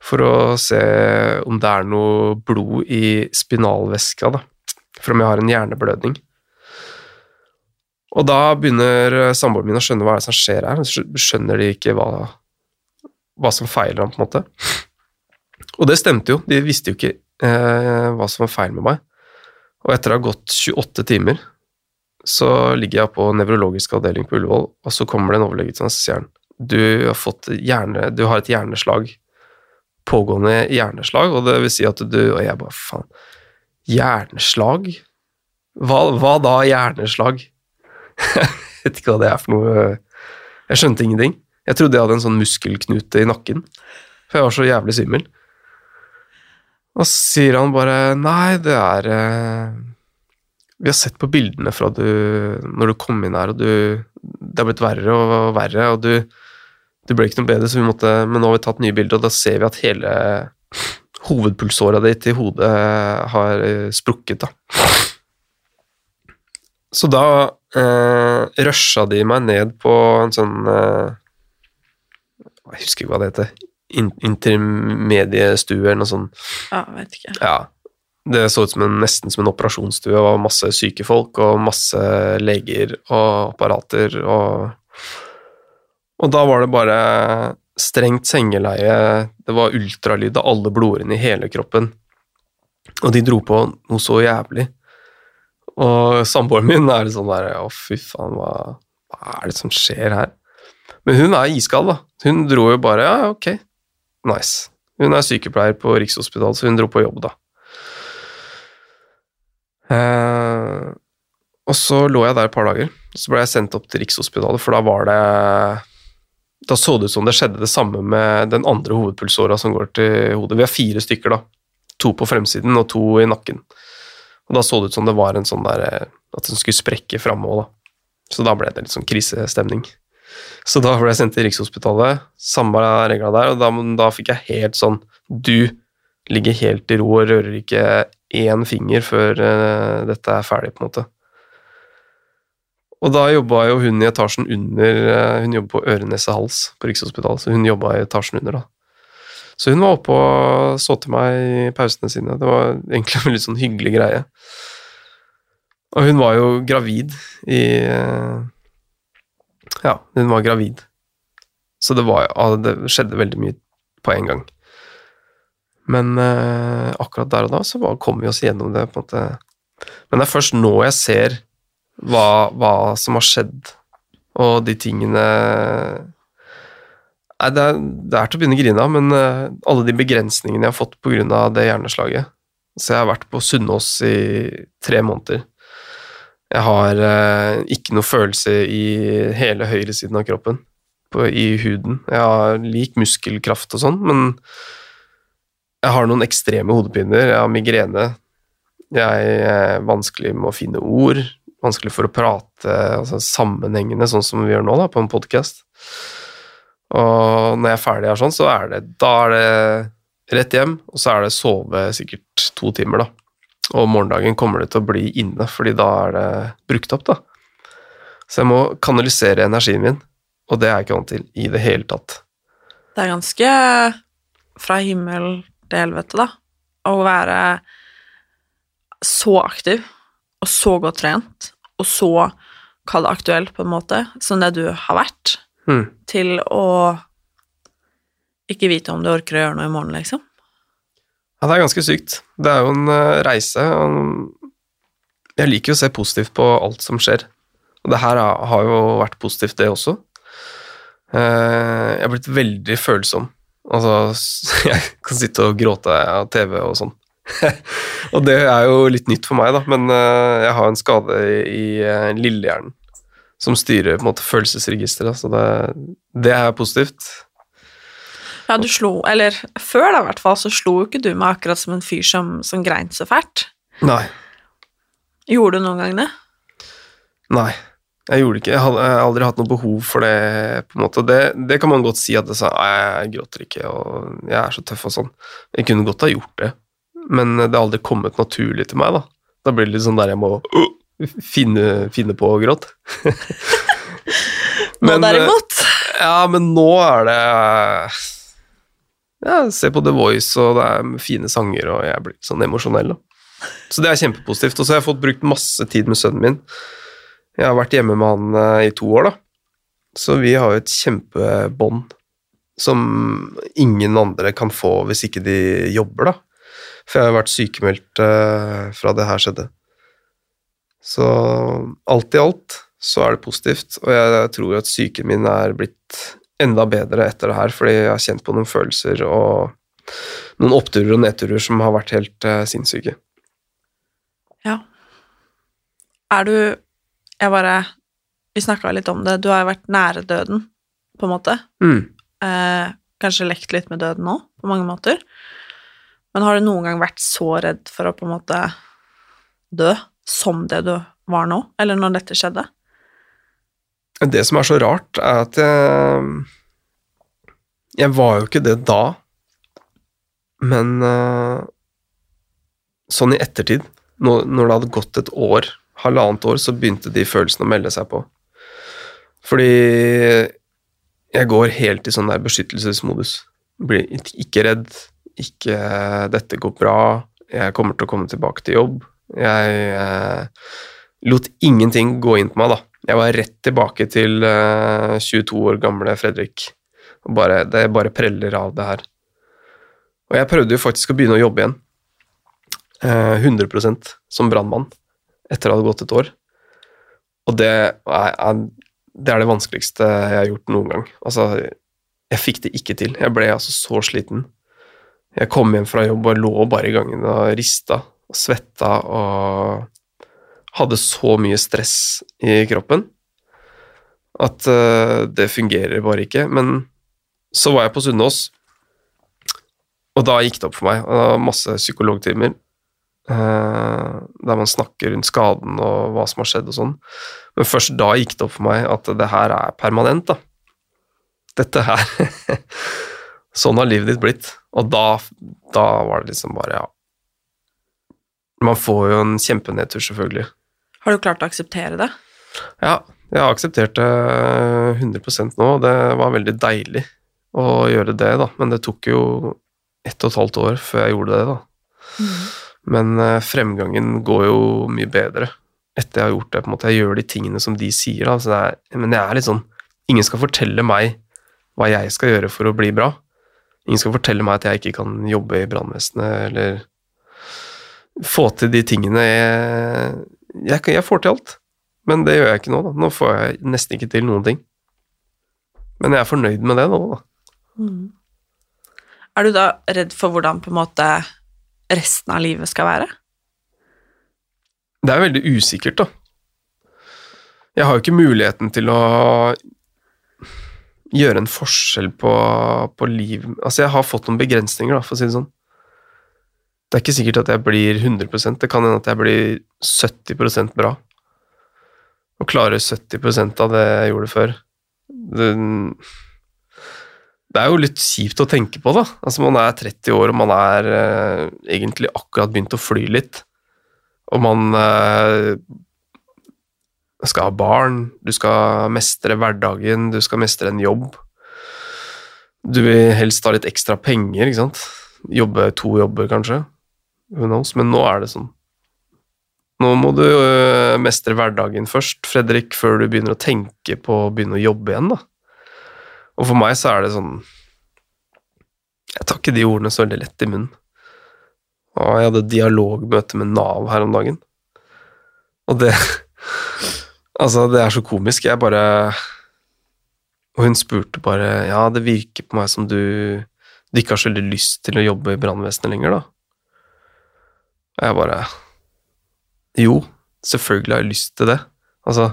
for å se om det er noe blod i spinalvæska, da for om jeg har en hjerneblødning. Og da begynner samboeren min å skjønne hva som skjer her. Skjønner de ikke hva, hva som feiler ham, på en måte. Og det stemte jo, de visste jo ikke eh, hva som var feil med meg. Og etter å ha gått 28 timer, så ligger jeg på nevrologisk avdeling på Ullevål, og så kommer det en overlege og sier han, du har, hjerne, du har et hjerneslag, pågående hjerneslag, og det vil si at du Og jeg bare, faen Hjerneslag? Hva, hva da hjerneslag? jeg vet ikke hva det er for noe. Jeg skjønte ingenting. Jeg trodde jeg hadde en sånn muskelknute i nakken, for jeg var så jævlig svimmel. Og så sier han bare Nei, det er eh, Vi har sett på bildene fra du når du kom inn her, og du Det har blitt verre og verre, og du Du ble ikke noe bedre, så vi måtte Men nå har vi tatt nye bilder, og da ser vi at hele hovedpulsåra ditt i hodet har sprukket, da. Så da eh, rusha de meg ned på en sånn eh, Jeg husker ikke hva det heter. in intermediestue eller noe sånt. Ja, vet ikke. Ja. Det så ut som en, nesten som en operasjonsstue. Det var masse syke folk og masse leger og apparater og Og da var det bare strengt sengeleie, det var ultralyd av alle blodårene i hele kroppen. Og de dro på noe så jævlig. Og samboeren min er sånn der Å, fy faen, hva, hva er det som skjer her? Men hun er iskald, da. Hun dro jo bare Ja, ok, nice. Hun er sykepleier på Rikshospitalet, så hun dro på jobb, da. Eh, og så lå jeg der et par dager. Så ble jeg sendt opp til Rikshospitalet, for da var det Da så det ut som det skjedde det samme med den andre hovedpulsåra som går til hodet. Vi har fire stykker, da. To på fremsiden og to i nakken. Og da så det ut som det var en sånn der eh, At den skulle sprekke framme òg, da. Så da ble det litt sånn krisestemning. Så da ble jeg sendt til Rikshospitalet, samme regla der, og da, da fikk jeg helt sånn Du ligger helt i ro og rører ikke én finger før uh, dette er ferdig, på en måte. Og da jobba jo hun i etasjen under uh, Hun jobber på øre, nese, hals på Rikshospitalet, så hun jobba i etasjen under, da. Så hun var oppe og så til meg i pausene sine. Det var egentlig en litt sånn hyggelig greie. Og hun var jo gravid i uh, Ja, hun var gravid. Så det, var, det skjedde veldig mye på en gang. Men uh, akkurat der og da så kom vi oss gjennom det. på en måte. Men det er først nå jeg ser hva, hva som har skjedd, og de tingene Nei, det er, det er til å begynne å grine av, men uh, alle de begrensningene jeg har fått pga. det hjerneslaget Så jeg har vært på Sunnaas i tre måneder. Jeg har uh, ikke noe følelse i hele høyresiden av kroppen, på, i huden. Jeg har lik muskelkraft og sånn, men jeg har noen ekstreme hodepiner. Jeg har migrene. Jeg er vanskelig med å finne ord. Vanskelig for å prate altså sammenhengende, sånn som vi gjør nå, da, på en podkast. Og når jeg er ferdig her sånn, så er det Da er det rett hjem, og så er det sove sikkert to timer, da. Og morgendagen kommer det til å bli inne, fordi da er det brukt opp, da. Så jeg må kanalisere energien min, og det er jeg ikke vant til i det hele tatt. Det er ganske fra himmel til helvete, da. Å være så aktiv og så godt trent og så kall det aktuell, på en måte, som det du har vært, Mm. til å ikke vite om du orker å gjøre noe i morgen, liksom. Ja, det er ganske sykt. Det er jo en eh, reise. og Jeg liker jo å se positivt på alt som skjer. Og det her har jo vært positivt, det også. Eh, Jeg har blitt veldig følsom. Altså, jeg kan sitte og gråte av TV og sånn. og det er jo litt nytt for meg, da, men uh, jeg har en skade i, eh, lillehjernen som styrer på en måte følelsesregisteret, så det, det er positivt. Ja, du slo Eller før, da, i hvert fall, så slo jo ikke du meg akkurat som en fyr som, som grein så fælt. Nei. Gjorde du noen gang det? Nei, jeg gjorde ikke. Jeg har aldri hatt noe behov for det. på en måte. Det, det kan man godt si at jeg, sa, jeg gråter ikke, og jeg er så tøff og sånn. Jeg kunne godt ha gjort det, men det har aldri kommet naturlig til meg. Da Da blir det litt sånn der jeg må uh, finne, finne på å gråte. Nå Men, eh, derimot Ja, men nå er det Ja, se på The Voice, og det er fine sanger, og jeg blir sånn emosjonell. da. Så det er kjempepositivt. Og så har jeg fått brukt masse tid med sønnen min. Jeg har vært hjemme med han eh, i to år, da. Så vi har jo et kjempebånd som ingen andre kan få hvis ikke de jobber, da. For jeg har jo vært sykemeldt eh, fra det her skjedde. Så alt i alt så er det positivt, og jeg tror at psyken min er blitt enda bedre etter det her, fordi jeg har kjent på noen følelser og noen oppturer og nedturer som har vært helt eh, sinnssyke. Ja. Er du Jeg bare Vi snakka litt om det. Du har jo vært nære døden, på en måte. Mm. Eh, kanskje lekt litt med døden òg, på mange måter. Men har du noen gang vært så redd for å på en måte dø som det du var nå, eller når dette skjedde? Det som er så rart, er at jeg Jeg var jo ikke det da, men eh, sånn i ettertid, når, det hadde gått et år, halvannet år, så begynte de følelsene å melde seg på. Fordi jeg går helt i sånn der beskyttelsesmodus. Blir ikke redd. Ikke 'dette går bra', jeg kommer til å komme tilbake til jobb. Jeg eh, lot ingenting gå inn på meg, da. Jeg var rett tilbake til eh, 22 år gamle Fredrik. Bare, det bare preller av det her. Og jeg prøvde jo faktisk å begynne å jobbe igjen. Eh, 100% som brannmann etter at det hadde gått et år. Og det det er det vanskeligste jeg har gjort noen gang. Altså, jeg fikk det ikke til. Jeg ble altså så sliten. Jeg kom hjem fra jobb og lå bare i gangen og rista og svetta og hadde så mye stress i kroppen at uh, det fungerer bare ikke. Men så var jeg på Sunnaas, og da gikk det opp for meg. Og det var masse psykologtimer uh, der man snakker rundt skaden og hva som har skjedd og sånn. Men først da gikk det opp for meg at det her er permanent, da. Dette her Sånn har livet ditt blitt. Og da, da var det liksom bare, ja Man får jo en kjempenedtur, selvfølgelig. Har du klart å akseptere det? Ja, jeg har akseptert det 100 nå, og det var veldig deilig å gjøre det, da. Men det tok jo ett og et halvt år før jeg gjorde det, da. Mm. Men uh, fremgangen går jo mye bedre etter jeg har gjort det. på en måte. Jeg gjør de tingene som de sier, da. Er, men jeg er litt sånn Ingen skal fortelle meg hva jeg skal gjøre for å bli bra. Ingen skal fortelle meg at jeg ikke kan jobbe i brannvesenet eller få til de tingene jeg, jeg, jeg, får til alt. Men det gjør jeg ikke nå. da. Nå får jeg nesten ikke til noen ting. Men jeg er fornøyd med det nå, da. Mm. Er du da redd for hvordan på en måte resten av livet skal være? Det er veldig usikkert, da. Jeg har jo ikke muligheten til å gjøre en forskjell på, på, liv Altså, jeg har fått noen begrensninger, da, for å si det sånn. Det er ikke sikkert at jeg blir 100% det kan hende at jeg blir 70% bra. Og klarer 70% av det jeg gjorde før. Det, det, er jo litt kjipt å tenke på, da. Altså, man er 30 år, og man er eh, egentlig akkurat begynt å fly litt. Og man eh, skal ha barn, du skal mestre hverdagen, du skal mestre en jobb. Du vil helst ha litt ekstra penger, ikke sant. Jobbe to jobber, kanskje. Who knows? Men nå er det sånn. Nå må du øh, mestre hverdagen først, Fredrik, før du begynner å tenke på å begynne å jobbe igjen, da. Og for meg så er det sånn Jeg tar ikke de ordene så veldig lett i munnen. Og jeg hadde dialogmøte med Nav her om dagen, og det Altså, det er så komisk. Jeg bare Og hun spurte bare Ja, det virker på meg som du, du ikke har så veldig lyst til å jobbe i brannvesenet lenger, da. Og jeg bare Jo, selvfølgelig har jeg lyst til det. Altså,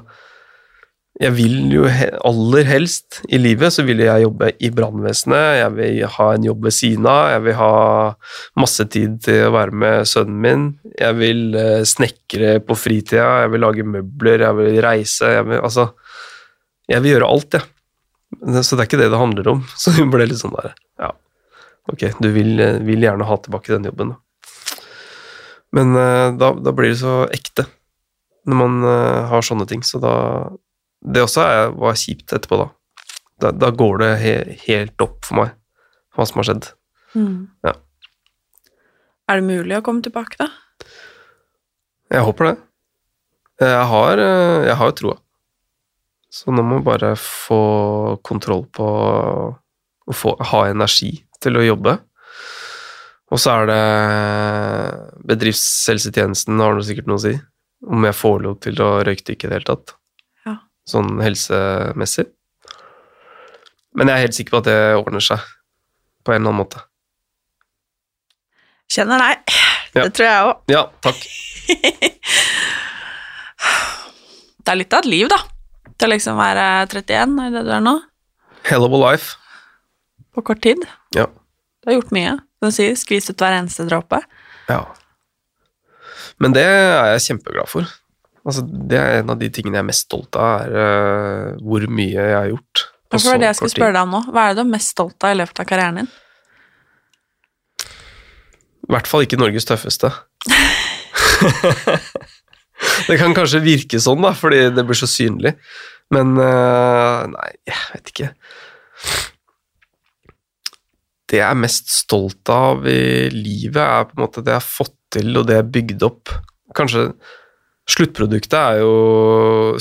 jeg vil jo aller helst i livet så vil jeg jobbe i brannvesenet, jeg vil ha en jobb ved siden av, jeg vil ha masse tid til å være med sønnen min, jeg vil eh, snekre på fritida, jeg vil lage møbler, jeg vil reise jeg vil, Altså, jeg vil gjøre alt, jeg. Ja. Så det er ikke det det handler om. Så hun ble litt sånn der Ja, ok, du vil, eh, vil gjerne ha tilbake den jobben, da. Men uh, da, da, blir det så ekte når man har sånne ting, så da det også er, var kjipt etterpå, da. Da, da går det he, helt opp for meg hva som har skjedd. Mm. Ja. Er det mulig å komme tilbake, da? Jeg håper det. Jeg har, jeg har troa. Så nå må vi bare få kontroll på å få, ha energi til å jobbe. Og så er det bedriftshelsetjenesten, har du sikkert noe å si. Om jeg får lov til å røykdykke i det hele tatt sånn helsemessig. Men jeg er helt sikker på at det ordner seg på en eller annen måte. Kjenner deg. Ja. Det tror jeg òg. Ja, takk. det er litt av et liv, da. Til å liksom være 31, i det du er nå? Hell of a life. På kort tid. Ja. Du har gjort mye. Som du sier, skvist ut hver eneste dråpe. Ja. Men det er jeg kjempeglad for. Altså, det er en av de tingene jeg er mest stolt av, er uh, hvor mye jeg har gjort. På så var det jeg skulle spørre deg om nå. Hva er det du er mest stolt av i løpet av karrieren din? I hvert fall ikke Norges tøffeste. det kan kanskje virke sånn, da, fordi det blir så synlig. Men uh, nei, jeg vet ikke. det jeg er mest stolt av i livet, er på en måte det jeg har fått til, og det jeg har bygd opp. Kanskje sluttproduktet er jo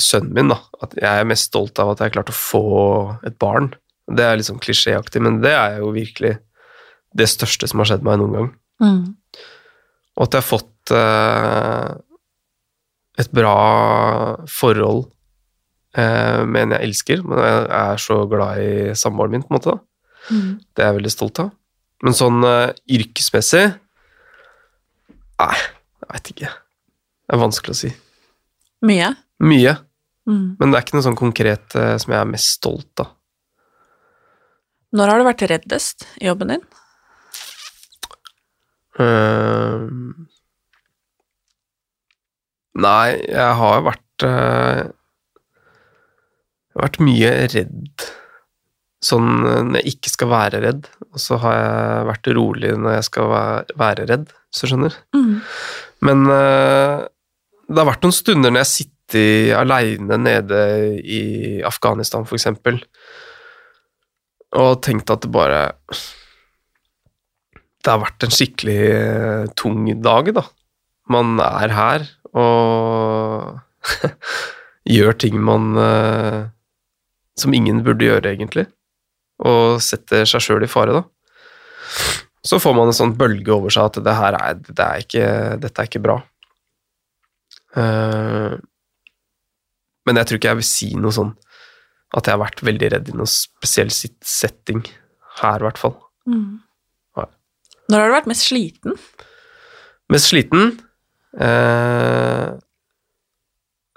sønnen min, da. At jeg er mest stolt av at jeg har klart å få et barn. Det er litt sånn klisjéaktig, men det er jo virkelig det største som har skjedd meg noen gang. Mm. Og at jeg har fått eh, et bra forhold eh, med en jeg elsker. Men jeg er så glad i samboeren min, på en måte. Mm. Det er jeg veldig stolt av. Men sånn eh, yrkesmessig Nei, jeg veit ikke. Det er vanskelig å si. Mye. Mye, Mm. men det er ikke noe sånn konkret eh, som jeg er mest stolt av. Når har du vært reddest i jobben din? Uh, nei, jeg har vært uh, Jeg har vært mye redd sånn eh, når jeg ikke skal være redd, og så har jeg vært rolig når jeg skal være, være redd, hvis du skjønner. Mm. Men eh, det har vært noen stunder når jeg sitter aleine nede i Afghanistan, eksempel, og tenkt at det bare Det har vært en skikkelig eh, tung dag, da. Man er her og gjør ting man eh, Som ingen burde gjøre, egentlig. Og setter seg sjøl i fare, da. Så får man en sånn bølge over seg at det her er, det er ikke, dette er ikke bra. Eh, men jeg tror ikke jeg vil si noe sånn at jeg har vært veldig redd i noen spesiell setting her, i hvert fall. Mm. Når har du vært mest sliten? Mest sliten eh,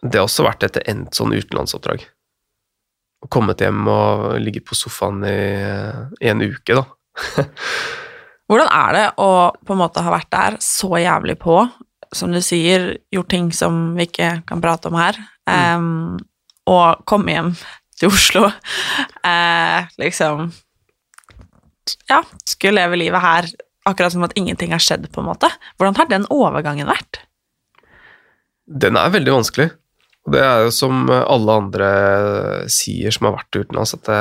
Det har også vært etter endt sånn utenlandsoppdrag. Og kommet hjem og ligget på sofaen i, i en uke, da. Hvordan er det å på en måte ha vært der så jævlig på, som du sier, gjort ting som vi ikke kan prate om her, em, og komme hjem til Oslo, Uh, liksom Ja, skulle leve livet her akkurat som at ingenting har skjedd, på en måte. Hvordan har den overgangen vært? Den er veldig vanskelig. Og det er jo som alle andre sier som har vært utenlands, at det,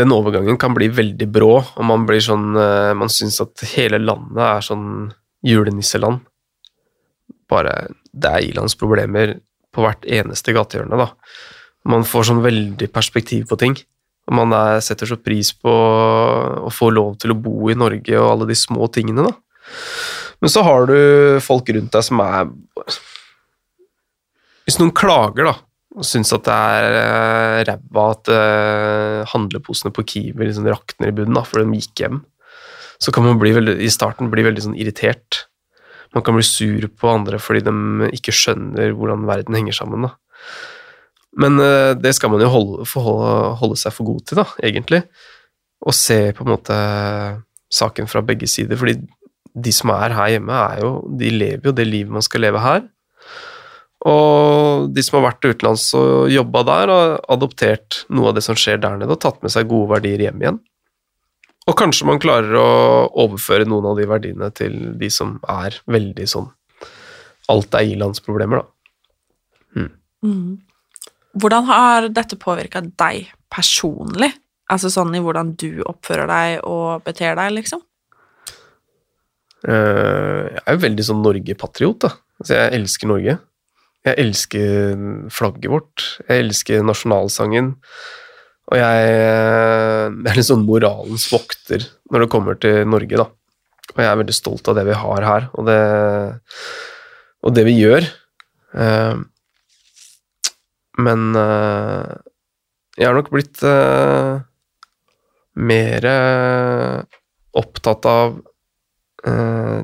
den overgangen kan bli veldig brå, og man blir sånn eh, Man syns at hele landet er sånn julenisseland. Bare Det er ilandsproblemer på hvert eneste gatehjørne, da. Man får sånn veldig perspektiv på ting. Og man er, setter så pris på å få lov til å bo i Norge og alle de små tingene, da. Men så har du folk rundt deg som er Hvis noen klager, da, og syns at det er eh, ræva at eh, handleposene på Kiwi liksom rakner i bunnen da, fordi de gikk hjem, så kan man veldig, i starten bli veldig sånn irritert. Man kan bli sur på andre fordi de ikke skjønner hvordan verden henger sammen. da. Men eh, det skal man jo holde, forholde, holde seg for god til, da, egentlig. Og se på en måte saken fra begge sider. Fordi de som er her hjemme, er jo, de lever jo det livet man skal leve her. Og de som har vært utenlands og jobba der, har adoptert noe av det som skjer der nede, og tatt med seg gode verdier hjem igjen. Og kanskje man klarer å overføre noen av de verdiene til de som er veldig sånn Alt er ilandsproblemer, da. Mm. Hvordan har dette påvirka deg personlig? Altså sånn i hvordan du oppfører deg og beter deg, liksom? Eh, Jeg er jo veldig sånn Norge-patriot, da. Altså, jeg elsker Norge. Jeg elsker flagget vårt. Jeg elsker nasjonalsangen. Og jeg, jeg er litt sånn moralens vokter når det kommer til Norge, da. Og jeg er veldig stolt av det vi har her, og det, og det vi gjør. Eh, Men eh, jeg har nok blitt mer eh, opptatt av eh,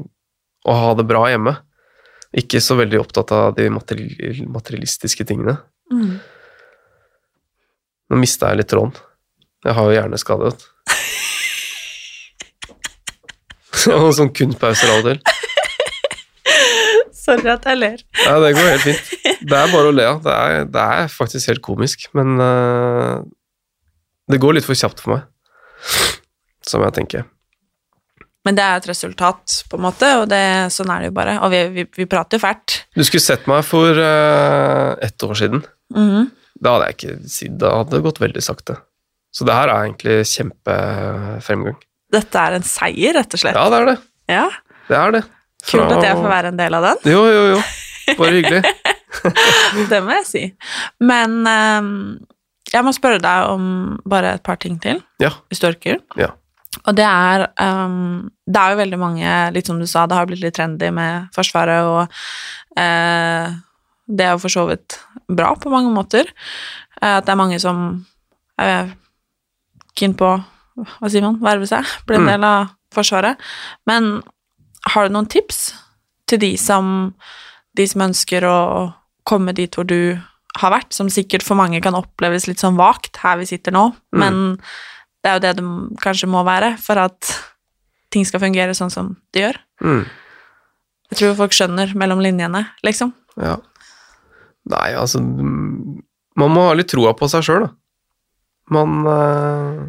å ha det bra hjemme. Ikke så veldig opptatt av de materialistiske tingene. Mm. Nå mista jeg litt tråden. Jeg har jo hjerneskade, vet du. Og sånn kunstpauser av og til. Sorry at jeg ler. Ja, det går helt fint. Det er bare å le av. Det, det er faktisk helt komisk, men uh, det går litt for kjapt for meg. Som jeg tenker. Men det er et resultat, på en måte, og det, sånn er det jo bare. Og vi, vi, vi prater jo fælt. Du skulle sett meg for uh, ett år siden. Mhm. Da hadde jeg ikke Da hadde det gått veldig sakte. Så det her er egentlig kjempefremgang. Dette er en seier, rett og slett. Ja, det er det. Ja. Det er det. Kult at jeg får være en del av den. Jo, jo, jo. Bare hyggelig. Det må jeg si. Men um, jeg må spørre deg om bare et par ting til, Ja. hvis du orker. Ja. Og det er um, Det er jo veldig mange, litt som du sa, det har blitt litt trendy med Forsvaret, og eh, det er jo for så vidt bra på mange måter. Eh, at det er mange som er keen på Hva sier man? Verve seg? Bli en Mm. del av Forsvaret. Men har du noen tips til de som, de som ønsker å komme dit hvor du har vært, som sikkert for mange kan oppleves litt sånn vagt her vi sitter nå, Mm. men det er jo det det kanskje må være for at ting skal fungere sånn som det gjør. Mm. Jeg tror folk skjønner mellom linjene, liksom. Ja. Nei, altså Man må ha litt troa på seg sjøl, da. Man uh,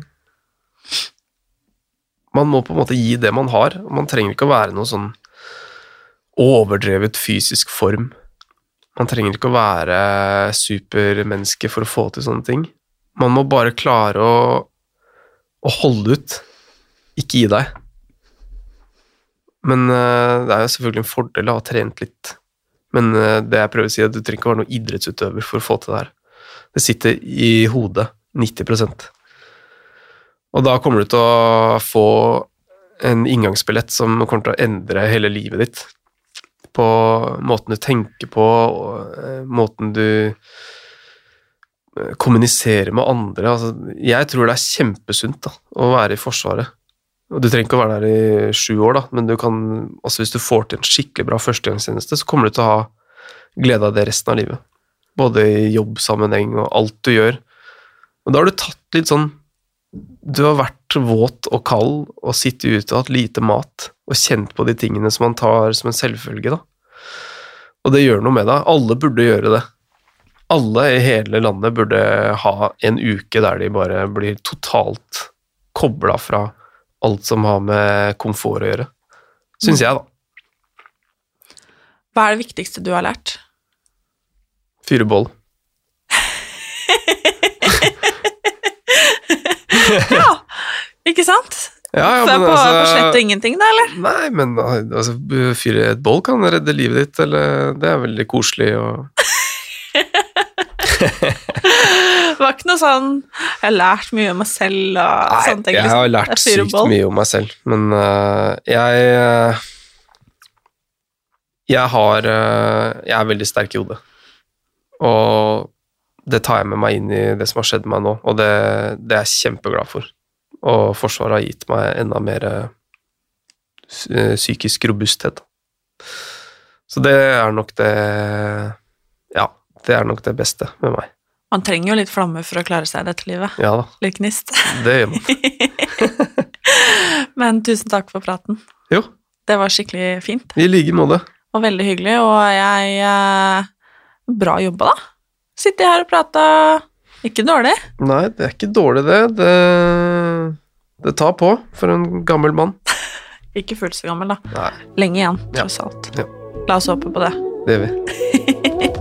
Man må på en måte gi det man har. Man trenger ikke å være noe sånn overdrevet fysisk form. Man trenger ikke å være supermenneske for å få til sånne ting. Man må bare klare å, å holde ut. Ikke gi deg. Men uh, det er jo selvfølgelig en fordel å ha trent litt. Men eh, det jeg prøver å si, er at du trenger ikke være noen idrettsutøver for å få til det her. Det sitter i hodet 90% Og da kommer du til å få en inngangsbillett som kommer til å endre hele livet ditt. På måten du tenker på, eh, måten du eh, kommuniserer med andre. Altså, jeg tror det er kjempesunt da, å være i Forsvaret. Og Du trenger ikke å være der i sju år, da, men du kan, altså hvis du får til en skikkelig bra førstegangstjeneste, så kommer du til å ha glede av det resten av livet. Både i jobbsammenheng og alt du gjør. Og da har du tatt litt sånn Du har vært våt og kald og sittet ute og hatt lite mat og kjent på de tingene som man tar som en selvfølge, da. Og det gjør noe med deg. Alle burde gjøre det. Alle i hele landet burde ha en uke der de bare blir totalt kobla fra alt som har med komfort å gjøre. Syns jeg, da. Hva er det viktigste du har lært? Fyre bål. ja, ikke sant? Ja, ja, Så men på, altså- på slett ingenting, da, eller? Nei, men altså, fyre et bål kan redde livet ditt, eller Det er veldig koselig og var ikke noe sånn Jeg har lært mye om meg selv og sånne ting. jeg har lært sykt mye om meg selv, men uh, jeg øh, Jeg har uh, Jeg er veldig sterk i hodet. Og det tar jeg med meg inn i det som har skjedd meg nå, og det, det er jeg kjempeglad for. Og Forsvaret har gitt meg enda mer psykisk robusthet. Så det er nok det Ja, det er nok det beste med meg. Man trenger jo litt flamme for å klare seg i dette livet. Ja da, Litt gnist. det gjør man. Men tusen takk for praten. Jo, Det var skikkelig fint i like måte. og veldig hyggelig, og jeg eh, Bra jobba, da. Sitter her og prata. Ikke dårlig. Nei, det er ikke dårlig, det. Det, det tar på for en gammel mann. Ikke fullt så gammel, da. Nei, Lenge igjen, Ja. tross alt. Ja. La oss håpe på det. det gjør vi.